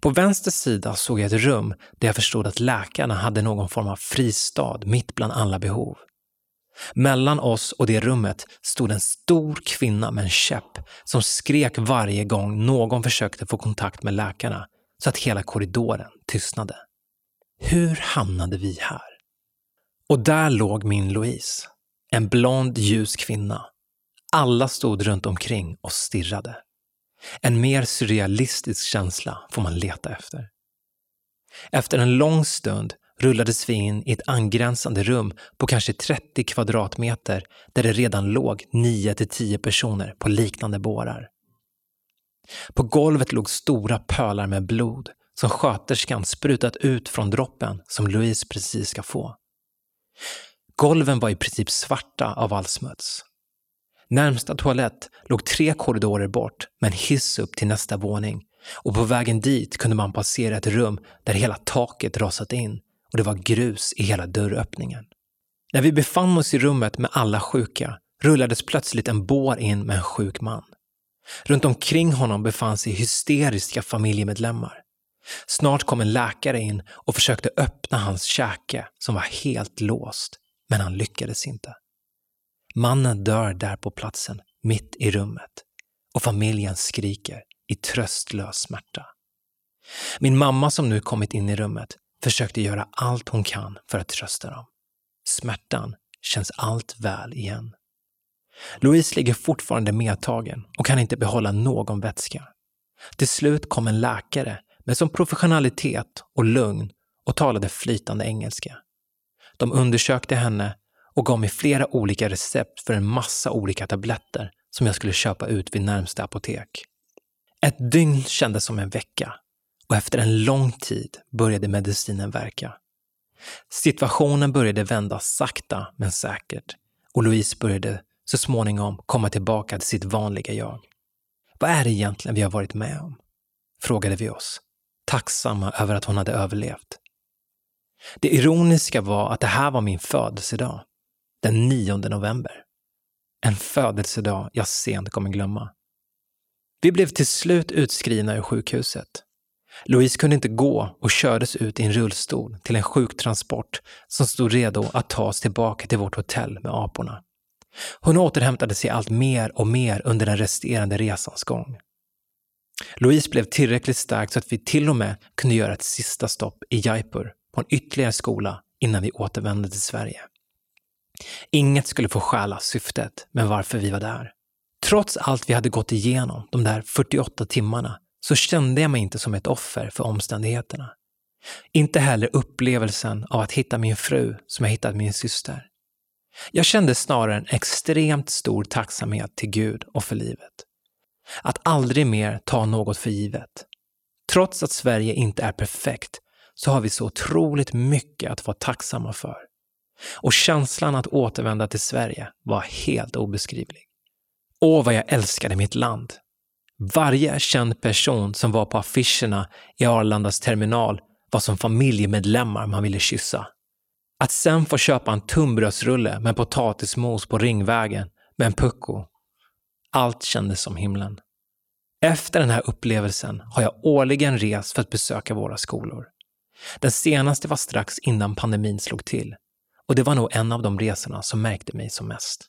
På vänster sida såg jag ett rum där jag förstod att läkarna hade någon form av fristad mitt bland alla behov. Mellan oss och det rummet stod en stor kvinna med en käpp som skrek varje gång någon försökte få kontakt med läkarna så att hela korridoren tystnade. Hur hamnade vi här? Och där låg min Louise, en blond ljus kvinna. Alla stod runt omkring och stirrade. En mer surrealistisk känsla får man leta efter. Efter en lång stund rullades vi in i ett angränsande rum på kanske 30 kvadratmeter där det redan låg 9 till 10 personer på liknande bårar. På golvet låg stora pölar med blod som sköterskan sprutat ut från droppen som Louise precis ska få. Golven var i princip svarta av all smuts. Närmsta toalett låg tre korridorer bort med en hiss upp till nästa våning och på vägen dit kunde man passera ett rum där hela taket rasat in och det var grus i hela dörröppningen. När vi befann oss i rummet med alla sjuka rullades plötsligt en bår in med en sjuk man. Runt omkring honom befann sig hysteriska familjemedlemmar. Snart kom en läkare in och försökte öppna hans käke som var helt låst, men han lyckades inte. Mannen dör där på platsen, mitt i rummet, och familjen skriker i tröstlös smärta. Min mamma som nu kommit in i rummet försökte göra allt hon kan för att trösta dem. Smärtan känns allt väl igen. Louise ligger fortfarande medtagen och kan inte behålla någon vätska. Till slut kom en läkare med som professionalitet och lugn och talade flytande engelska. De undersökte henne och gav mig flera olika recept för en massa olika tabletter som jag skulle köpa ut vid närmsta apotek. Ett dygn kändes som en vecka och efter en lång tid började medicinen verka. Situationen började vända sakta men säkert och Louise började så småningom komma tillbaka till sitt vanliga jag. Vad är det egentligen vi har varit med om? Frågade vi oss, tacksamma över att hon hade överlevt. Det ironiska var att det här var min födelsedag, den 9 november. En födelsedag jag sent kommer glömma. Vi blev till slut utskrivna ur sjukhuset. Louise kunde inte gå och kördes ut i en rullstol till en sjuktransport som stod redo att ta oss tillbaka till vårt hotell med aporna. Hon återhämtade sig allt mer och mer under den resterande resans gång. Louise blev tillräckligt stark så att vi till och med kunde göra ett sista stopp i Jaipur på en ytterligare skola innan vi återvände till Sverige. Inget skulle få stjäla syftet med varför vi var där. Trots allt vi hade gått igenom de där 48 timmarna så kände jag mig inte som ett offer för omständigheterna. Inte heller upplevelsen av att hitta min fru som jag hittat min syster. Jag kände snarare en extremt stor tacksamhet till Gud och för livet. Att aldrig mer ta något för givet. Trots att Sverige inte är perfekt så har vi så otroligt mycket att vara tacksamma för. Och känslan att återvända till Sverige var helt obeskrivlig. Åh, vad jag älskade mitt land! Varje känd person som var på affischerna i Arlandas terminal var som familjemedlemmar man ville kyssa. Att sen få köpa en tunnbrödsrulle med potatismos på Ringvägen med en pucko. Allt kändes som himlen. Efter den här upplevelsen har jag årligen rest för att besöka våra skolor. Den senaste var strax innan pandemin slog till och det var nog en av de resorna som märkte mig som mest.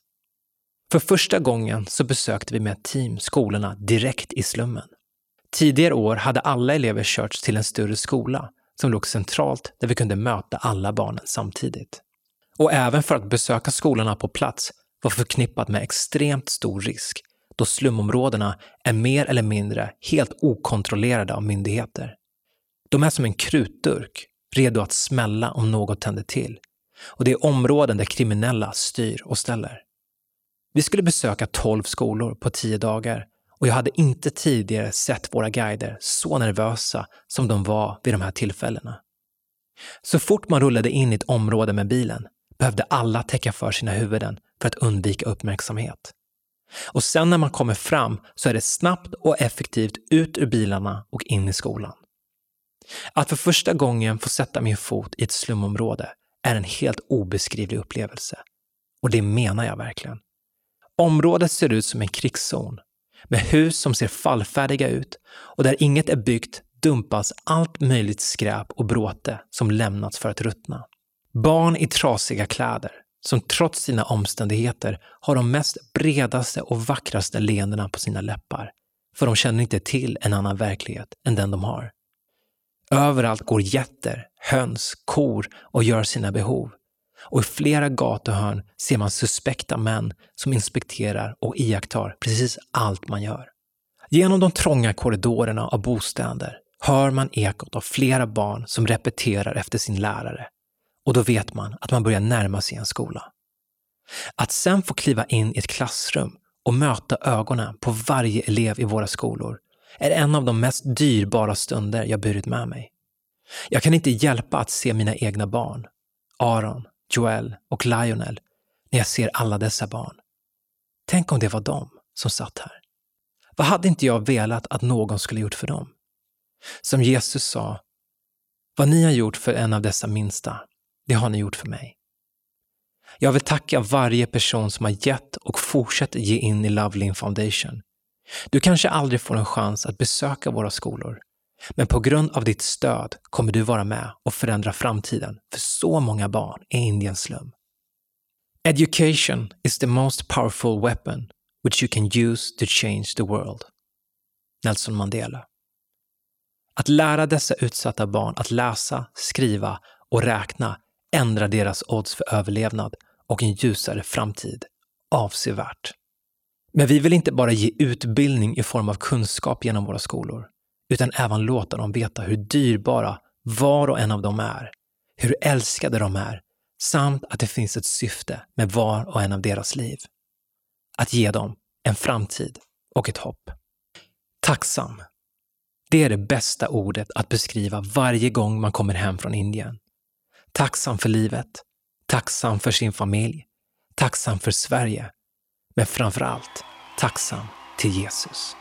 För första gången så besökte vi med ett team skolorna direkt i slummen. Tidigare år hade alla elever körts till en större skola som låg centralt där vi kunde möta alla barnen samtidigt. Och även för att besöka skolorna på plats var förknippat med extremt stor risk då slumområdena är mer eller mindre helt okontrollerade av myndigheter. De är som en krutdurk, redo att smälla om något tänder till. Och det är områden där kriminella styr och ställer. Vi skulle besöka 12 skolor på 10 dagar och jag hade inte tidigare sett våra guider så nervösa som de var vid de här tillfällena. Så fort man rullade in i ett område med bilen behövde alla täcka för sina huvuden för att undvika uppmärksamhet. Och sen när man kommer fram så är det snabbt och effektivt ut ur bilarna och in i skolan. Att för första gången få sätta min fot i ett slumområde är en helt obeskrivlig upplevelse. Och det menar jag verkligen. Området ser ut som en krigszon med hus som ser fallfärdiga ut och där inget är byggt dumpas allt möjligt skräp och bråte som lämnats för att ruttna. Barn i trasiga kläder som trots sina omständigheter har de mest bredaste och vackraste leendena på sina läppar, för de känner inte till en annan verklighet än den de har. Överallt går getter, höns, kor och gör sina behov. Och i flera gatuhörn ser man suspekta män som inspekterar och iakttar precis allt man gör. Genom de trånga korridorerna av bostäder hör man ekot av flera barn som repeterar efter sin lärare. Och då vet man att man börjar närma sig en skola. Att sen få kliva in i ett klassrum och möta ögonen på varje elev i våra skolor är en av de mest dyrbara stunder jag burit med mig. Jag kan inte hjälpa att se mina egna barn, Aron, Joel och Lionel, när jag ser alla dessa barn. Tänk om det var de som satt här. Vad hade inte jag velat att någon skulle gjort för dem? Som Jesus sa, vad ni har gjort för en av dessa minsta, det har ni gjort för mig. Jag vill tacka varje person som har gett och fortsätter ge in i Lovelin Foundation. Du kanske aldrig får en chans att besöka våra skolor, men på grund av ditt stöd kommer du vara med och förändra framtiden för så många barn i Indiens slum. Education is the most powerful weapon which you can use to change the world. Nelson Mandela. Att lära dessa utsatta barn att läsa, skriva och räkna ändrar deras odds för överlevnad och en ljusare framtid avsevärt. Men vi vill inte bara ge utbildning i form av kunskap genom våra skolor, utan även låta dem veta hur dyrbara var och en av dem är, hur älskade de är, samt att det finns ett syfte med var och en av deras liv. Att ge dem en framtid och ett hopp. Tacksam. Det är det bästa ordet att beskriva varje gång man kommer hem från Indien. Tacksam för livet, tacksam för sin familj, tacksam för Sverige, men framför allt tacksam till Jesus.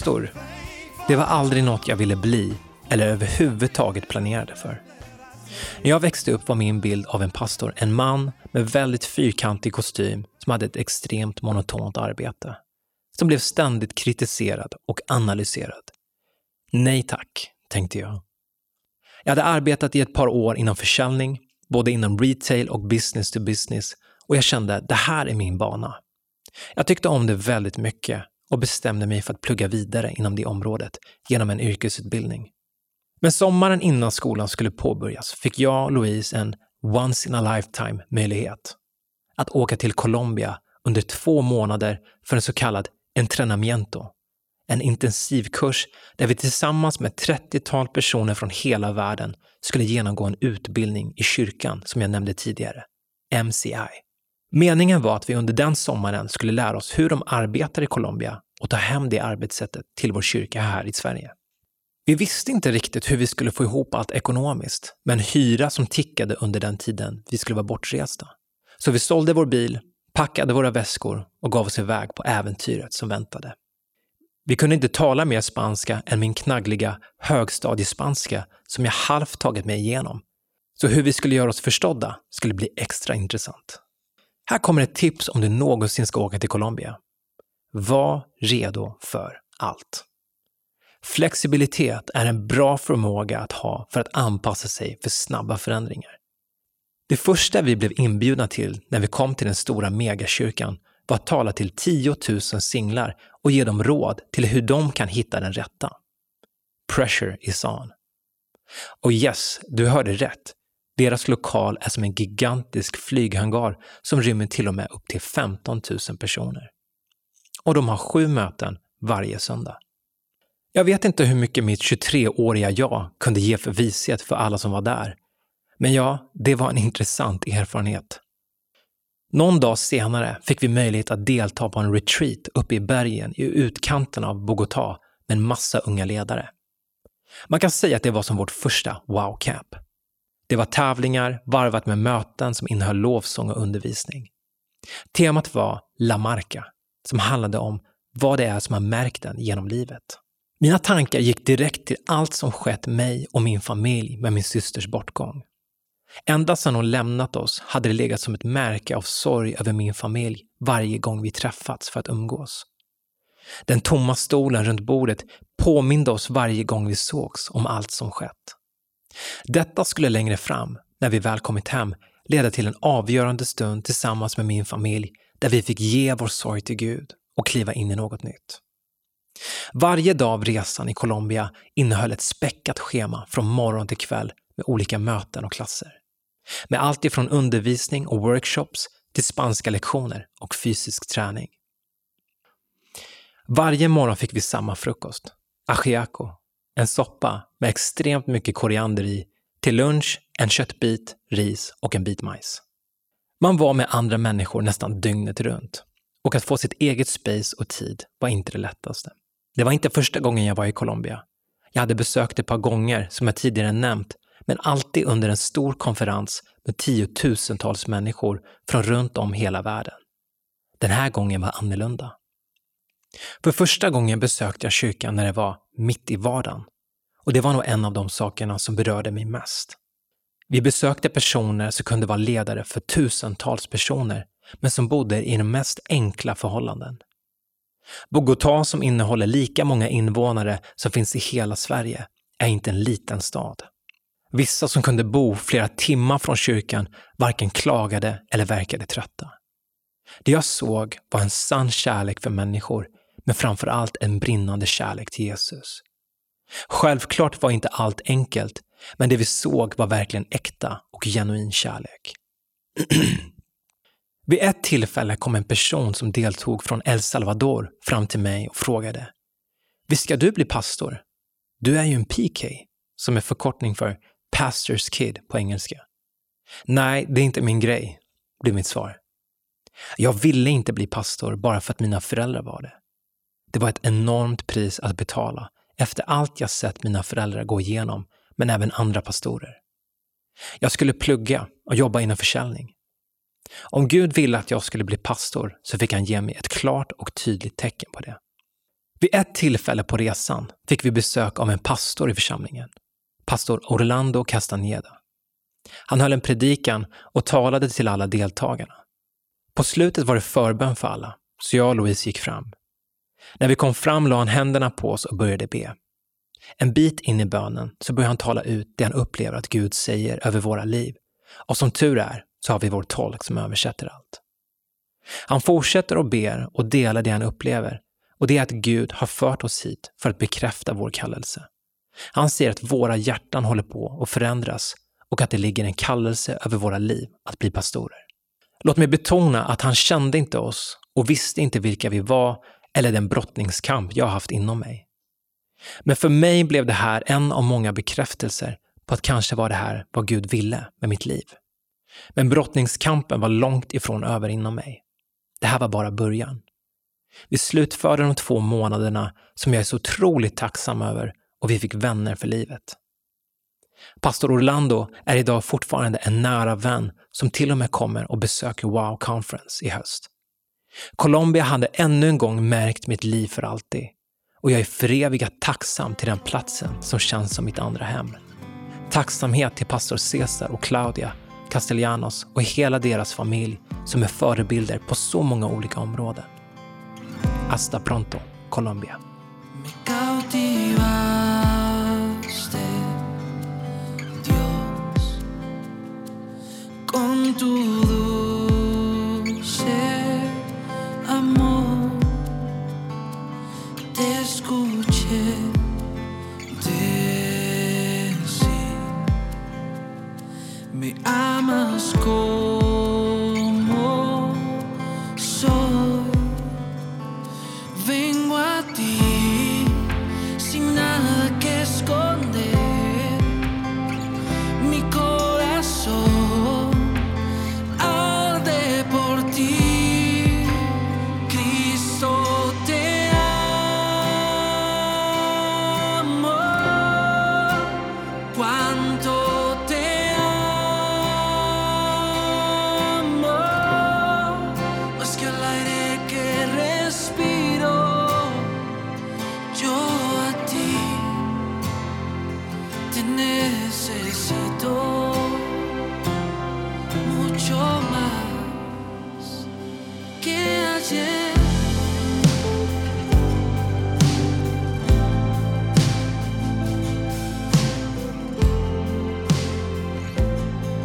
Pastor, det var aldrig något jag ville bli eller överhuvudtaget planerade för. När jag växte upp var min bild av en pastor en man med väldigt fyrkantig kostym som hade ett extremt monotont arbete. Som blev ständigt kritiserad och analyserad. Nej tack, tänkte jag. Jag hade arbetat i ett par år inom försäljning, både inom retail och business to business och jag kände det här är min bana. Jag tyckte om det väldigt mycket och bestämde mig för att plugga vidare inom det området genom en yrkesutbildning. Men sommaren innan skolan skulle påbörjas fick jag och Louise en once in a lifetime möjlighet. Att åka till Colombia under två månader för en så kallad entrenamiento. En intensivkurs där vi tillsammans med 30-tal personer från hela världen skulle genomgå en utbildning i kyrkan som jag nämnde tidigare, MCI. Meningen var att vi under den sommaren skulle lära oss hur de arbetar i Colombia och ta hem det arbetssättet till vår kyrka här i Sverige. Vi visste inte riktigt hur vi skulle få ihop allt ekonomiskt, med en hyra som tickade under den tiden vi skulle vara bortresta. Så vi sålde vår bil, packade våra väskor och gav oss iväg på äventyret som väntade. Vi kunde inte tala mer spanska än min knaggliga högstadiespanska som jag halvt tagit mig igenom. Så hur vi skulle göra oss förstådda skulle bli extra intressant. Här kommer ett tips om du någonsin ska åka till Colombia. Var redo för allt. Flexibilitet är en bra förmåga att ha för att anpassa sig för snabba förändringar. Det första vi blev inbjudna till när vi kom till den stora megakyrkan var att tala till 10 000 singlar och ge dem råd till hur de kan hitta den rätta. Pressure is on. Och yes, du hörde rätt. Deras lokal är som en gigantisk flyghangar som rymmer till och med upp till 15 000 personer. Och de har sju möten varje söndag. Jag vet inte hur mycket mitt 23-åriga jag kunde ge för vishet för alla som var där. Men ja, det var en intressant erfarenhet. Någon dag senare fick vi möjlighet att delta på en retreat uppe i bergen i utkanten av Bogotá med en massa unga ledare. Man kan säga att det var som vårt första wow-camp. Det var tävlingar varvat med möten som innehöll lovsång och undervisning. Temat var La Marca, som handlade om vad det är som har märkt en genom livet. Mina tankar gick direkt till allt som skett mig och min familj med min systers bortgång. Ända sedan hon lämnat oss hade det legat som ett märke av sorg över min familj varje gång vi träffats för att umgås. Den tomma stolen runt bordet påminde oss varje gång vi sågs om allt som skett. Detta skulle längre fram, när vi väl kommit hem, leda till en avgörande stund tillsammans med min familj där vi fick ge vår sorg till Gud och kliva in i något nytt. Varje dag av resan i Colombia innehöll ett späckat schema från morgon till kväll med olika möten och klasser. Med allt ifrån undervisning och workshops till spanska lektioner och fysisk träning. Varje morgon fick vi samma frukost, ajiaco, en soppa med extremt mycket koriander i, till lunch en köttbit, ris och en bit majs. Man var med andra människor nästan dygnet runt och att få sitt eget space och tid var inte det lättaste. Det var inte första gången jag var i Colombia. Jag hade besökt ett par gånger, som jag tidigare nämnt, men alltid under en stor konferens med tiotusentals människor från runt om hela världen. Den här gången var annorlunda. För första gången besökte jag kyrkan när det var mitt i vardagen. Och det var nog en av de sakerna som berörde mig mest. Vi besökte personer som kunde vara ledare för tusentals personer, men som bodde i de mest enkla förhållanden. Bogotá, som innehåller lika många invånare som finns i hela Sverige, är inte en liten stad. Vissa som kunde bo flera timmar från kyrkan varken klagade eller verkade trötta. Det jag såg var en sann kärlek för människor, men framför allt en brinnande kärlek till Jesus. Självklart var inte allt enkelt, men det vi såg var verkligen äkta och genuin kärlek. Vid ett tillfälle kom en person som deltog från El Salvador fram till mig och frågade Visst ska du bli pastor? Du är ju en PK, som är förkortning för Pastors Kid på engelska. Nej, det är inte min grej, blev mitt svar. Jag ville inte bli pastor bara för att mina föräldrar var det. Det var ett enormt pris att betala efter allt jag sett mina föräldrar gå igenom, men även andra pastorer. Jag skulle plugga och jobba inom försäljning. Om Gud ville att jag skulle bli pastor så fick han ge mig ett klart och tydligt tecken på det. Vid ett tillfälle på resan fick vi besök av en pastor i församlingen, pastor Orlando Castaneda. Han höll en predikan och talade till alla deltagarna. På slutet var det förbön för alla, så jag och Louise gick fram. När vi kom fram la han händerna på oss och började be. En bit in i bönen så börjar han tala ut det han upplever att Gud säger över våra liv. Och som tur är så har vi vår tolk som översätter allt. Han fortsätter och ber och delar det han upplever och det är att Gud har fört oss hit för att bekräfta vår kallelse. Han säger att våra hjärtan håller på att förändras och att det ligger en kallelse över våra liv att bli pastorer. Låt mig betona att han kände inte oss och visste inte vilka vi var eller den brottningskamp jag haft inom mig. Men för mig blev det här en av många bekräftelser på att kanske var det här vad Gud ville med mitt liv. Men brottningskampen var långt ifrån över inom mig. Det här var bara början. Vi slutförde de två månaderna som jag är så otroligt tacksam över och vi fick vänner för livet. Pastor Orlando är idag fortfarande en nära vän som till och med kommer och besöker Wow Conference i höst. Colombia hade ännu en gång märkt mitt liv för alltid och jag är förevigat tacksam till den platsen som känns som mitt andra hem. Tacksamhet till pastor Cesar och Claudia Castellanos och hela deras familj som är förebilder på så många olika områden. Hasta pronto, Colombia. Con tu I must go.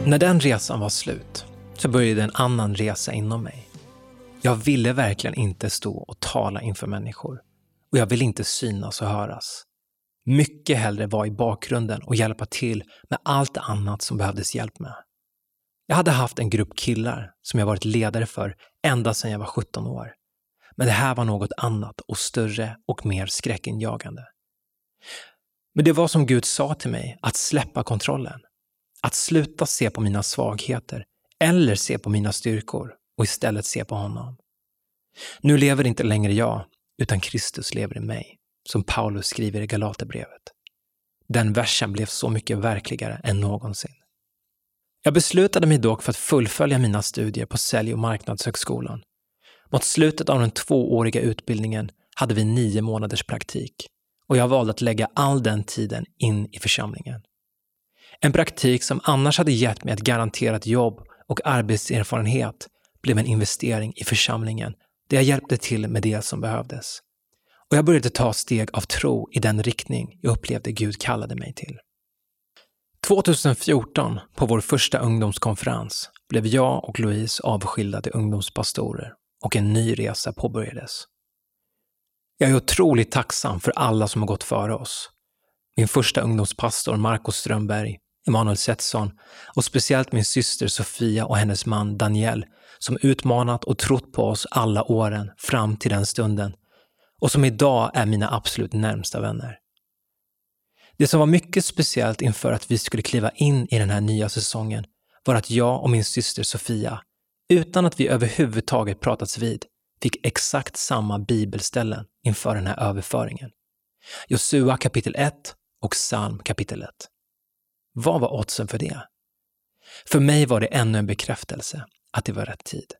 När den resan var slut så började en annan resa inom mig. Jag ville verkligen inte stå och tala inför människor. och jag ville inte synas och höras. Mycket hellre vara i bakgrunden och hjälpa till med allt annat som behövdes hjälp med. Jag hade haft en grupp killar som jag varit ledare för ända sedan jag var 17 år. Men det här var något annat och större och mer skräckinjagande. Men det var som Gud sa till mig, att släppa kontrollen. Att sluta se på mina svagheter eller se på mina styrkor och istället se på honom. Nu lever inte längre jag, utan Kristus lever i mig, som Paulus skriver i Galaterbrevet. Den versen blev så mycket verkligare än någonsin. Jag beslutade mig dock för att fullfölja mina studier på Sälj och marknadshögskolan. Mot slutet av den tvååriga utbildningen hade vi nio månaders praktik och jag valde att lägga all den tiden in i församlingen. En praktik som annars hade gett mig ett garanterat jobb och arbetserfarenhet blev en investering i församlingen där jag hjälpte till med det som behövdes. Och jag började ta steg av tro i den riktning jag upplevde Gud kallade mig till. 2014, på vår första ungdomskonferens, blev jag och Louise avskilda till ungdomspastorer och en ny resa påbörjades. Jag är otroligt tacksam för alla som har gått före oss. Min första ungdomspastor Marcus Strömberg, Emanuel Setson och speciellt min syster Sofia och hennes man Daniel som utmanat och trott på oss alla åren fram till den stunden och som idag är mina absolut närmsta vänner. Det som var mycket speciellt inför att vi skulle kliva in i den här nya säsongen var att jag och min syster Sofia, utan att vi överhuvudtaget pratats vid, fick exakt samma bibelställen inför den här överföringen. Josua kapitel 1 och psalm kapitel 1. Vad var oddsen för det? För mig var det ännu en bekräftelse att det var rätt tid.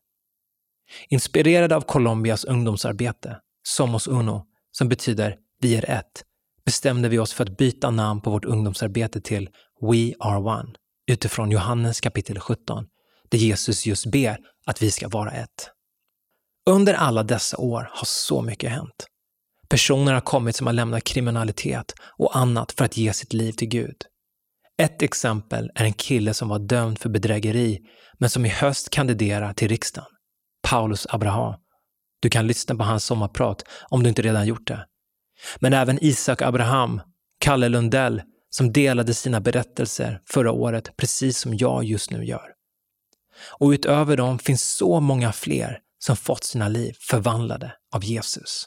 Inspirerade av Colombias ungdomsarbete, Somos Uno, som betyder Vi är ett, bestämde vi oss för att byta namn på vårt ungdomsarbete till We are one, utifrån Johannes kapitel 17, där Jesus just ber att vi ska vara ett. Under alla dessa år har så mycket hänt. Personer har kommit som har lämnat kriminalitet och annat för att ge sitt liv till Gud. Ett exempel är en kille som var dömd för bedrägeri men som i höst kandiderar till riksdagen. Paulus Abraham. Du kan lyssna på hans sommarprat om du inte redan gjort det. Men även Isak Abraham, Kalle Lundell, som delade sina berättelser förra året precis som jag just nu gör. Och utöver dem finns så många fler som fått sina liv förvandlade av Jesus.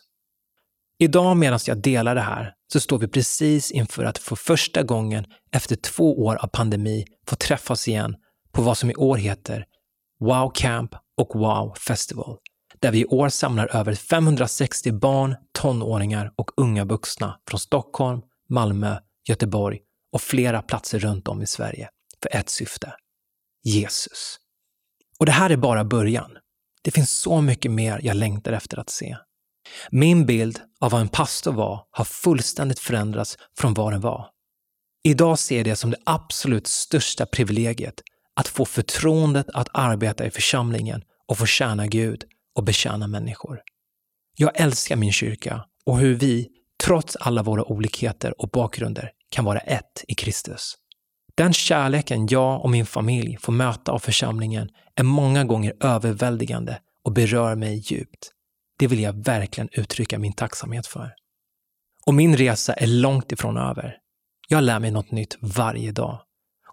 Idag medan jag delar det här så står vi precis inför att för första gången efter två år av pandemi få träffas igen på vad som i år heter Wow Camp och Wow Festival, där vi i år samlar över 560 barn, tonåringar och unga vuxna från Stockholm, Malmö, Göteborg och flera platser runt om i Sverige för ett syfte. Jesus. Och det här är bara början. Det finns så mycket mer jag längtar efter att se. Min bild av vad en pastor var har fullständigt förändrats från vad den var. Idag ser jag det som det absolut största privilegiet att få förtroendet att arbeta i församlingen och få tjäna Gud och betjäna människor. Jag älskar min kyrka och hur vi, trots alla våra olikheter och bakgrunder, kan vara ett i Kristus. Den kärleken jag och min familj får möta av församlingen är många gånger överväldigande och berör mig djupt. Det vill jag verkligen uttrycka min tacksamhet för. Och min resa är långt ifrån över. Jag lär mig något nytt varje dag.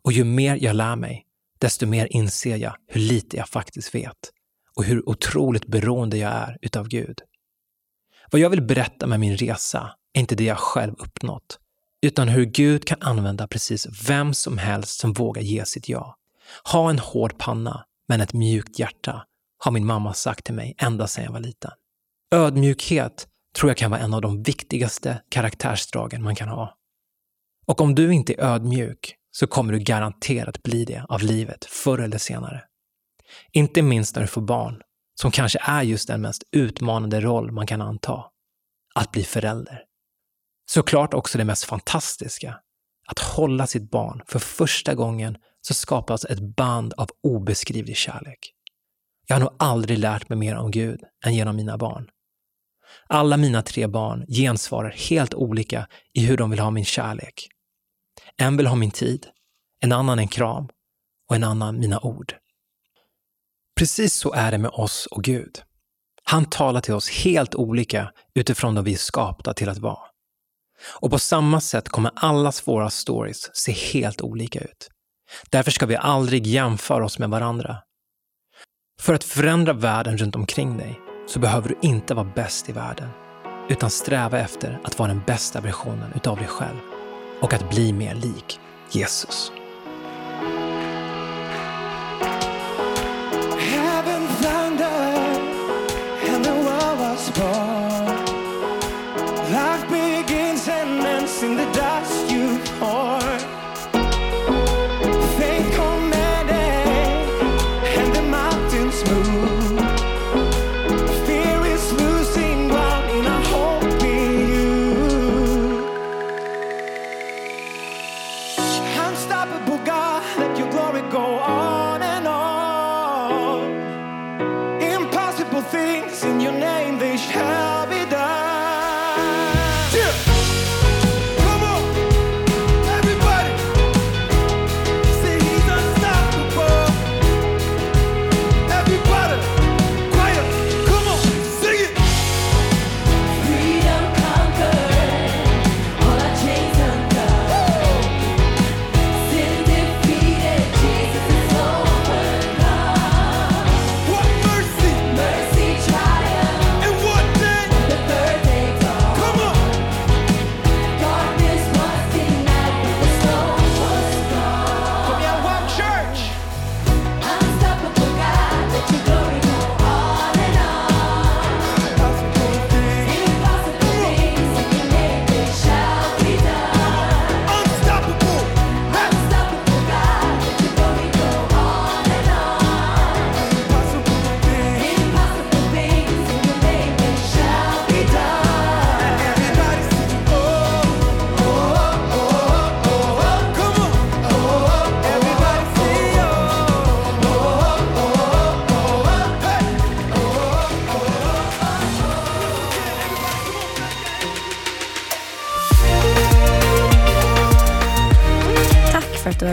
Och ju mer jag lär mig, desto mer inser jag hur lite jag faktiskt vet och hur otroligt beroende jag är utav Gud. Vad jag vill berätta med min resa är inte det jag själv uppnått, utan hur Gud kan använda precis vem som helst som vågar ge sitt ja. Ha en hård panna, men ett mjukt hjärta, har min mamma sagt till mig ända sedan jag var liten. Ödmjukhet tror jag kan vara en av de viktigaste karaktärsdragen man kan ha. Och om du inte är ödmjuk så kommer du garanterat bli det av livet förr eller senare. Inte minst när du får barn, som kanske är just den mest utmanande roll man kan anta. Att bli förälder. Såklart också det mest fantastiska. Att hålla sitt barn för första gången så skapas ett band av obeskrivlig kärlek. Jag har nog aldrig lärt mig mer om Gud än genom mina barn. Alla mina tre barn gensvarar helt olika i hur de vill ha min kärlek. En vill ha min tid, en annan en kram och en annan mina ord. Precis så är det med oss och Gud. Han talar till oss helt olika utifrån de vi är skapta till att vara. Och på samma sätt kommer allas våra stories se helt olika ut. Därför ska vi aldrig jämföra oss med varandra. För att förändra världen runt omkring dig så behöver du inte vara bäst i världen, utan sträva efter att vara den bästa versionen utav dig själv och att bli mer lik Jesus.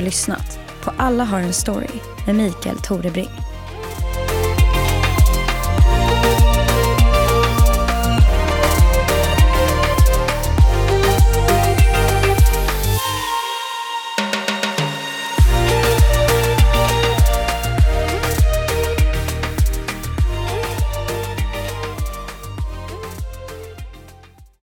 Lyssnat på Alla har en story med Mikael Torebring.